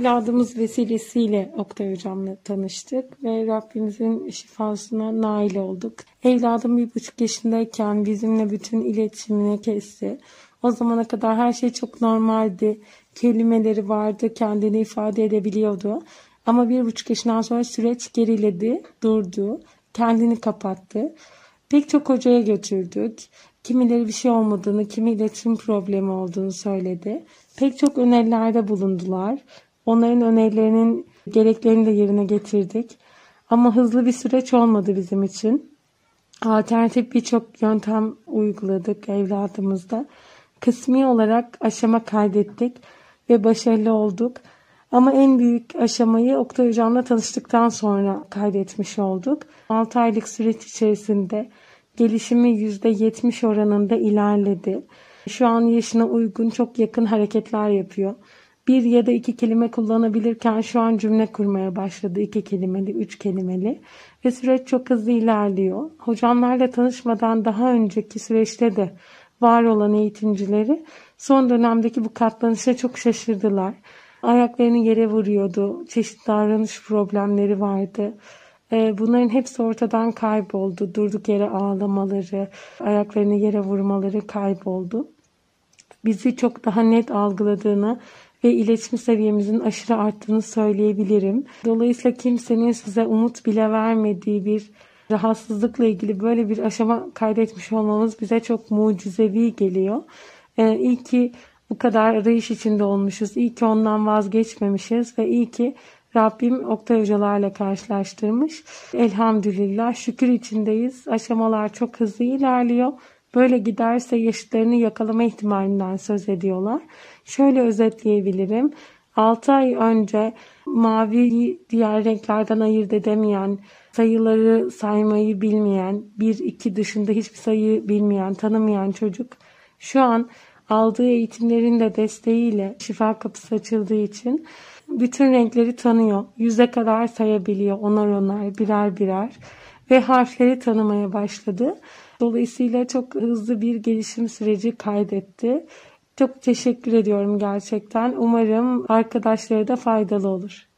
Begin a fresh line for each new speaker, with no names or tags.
evladımız vesilesiyle Oktay Hocam'la tanıştık ve Rabbimizin şifasına nail olduk. Evladım bir buçuk yaşındayken bizimle bütün iletişimini kesti. O zamana kadar her şey çok normaldi. Kelimeleri vardı, kendini ifade edebiliyordu. Ama bir buçuk yaşından sonra süreç geriledi, durdu, kendini kapattı. Pek çok hocaya götürdük. Kimileri bir şey olmadığını, kimi iletişim problemi olduğunu söyledi. Pek çok önerilerde bulundular. Onların önerilerinin gereklerini de yerine getirdik. Ama hızlı bir süreç olmadı bizim için. Alternatif birçok yöntem uyguladık evladımızda. Kısmi olarak aşama kaydettik ve başarılı olduk. Ama en büyük aşamayı Oktay Hocam'la tanıştıktan sonra kaydetmiş olduk. 6 aylık süreç içerisinde gelişimi %70 oranında ilerledi. Şu an yaşına uygun çok yakın hareketler yapıyor. Bir ya da iki kelime kullanabilirken şu an cümle kurmaya başladı. iki kelimeli, üç kelimeli. Ve süreç çok hızlı ilerliyor. Hocamlarla tanışmadan daha önceki süreçte de var olan eğitimcileri son dönemdeki bu katlanışa çok şaşırdılar. Ayaklarını yere vuruyordu. Çeşitli davranış problemleri vardı. Ee, bunların hepsi ortadan kayboldu. Durduk yere ağlamaları, ayaklarını yere vurmaları kayboldu. Bizi çok daha net algıladığını ve iletişim seviyemizin aşırı arttığını söyleyebilirim. Dolayısıyla kimsenin size umut bile vermediği bir rahatsızlıkla ilgili böyle bir aşama kaydetmiş olmamız bize çok mucizevi geliyor. Ee, iyi ki bu kadar arayış içinde olmuşuz. İyi ki ondan vazgeçmemişiz ve iyi ki Rabbim Oktay hocalarla karşılaştırmış. Elhamdülillah şükür içindeyiz. Aşamalar çok hızlı ilerliyor. Böyle giderse yaşıtlarını yakalama ihtimalinden söz ediyorlar. Şöyle özetleyebilirim. 6 ay önce mavi diğer renklerden ayırt edemeyen, sayıları saymayı bilmeyen, 1-2 dışında hiçbir sayı bilmeyen, tanımayan çocuk şu an aldığı eğitimlerin de desteğiyle şifa kapısı açıldığı için bütün renkleri tanıyor. Yüze kadar sayabiliyor onar onar birer birer ve harfleri tanımaya başladı. Dolayısıyla çok hızlı bir gelişim süreci kaydetti. Çok teşekkür ediyorum gerçekten. Umarım arkadaşlara da faydalı olur.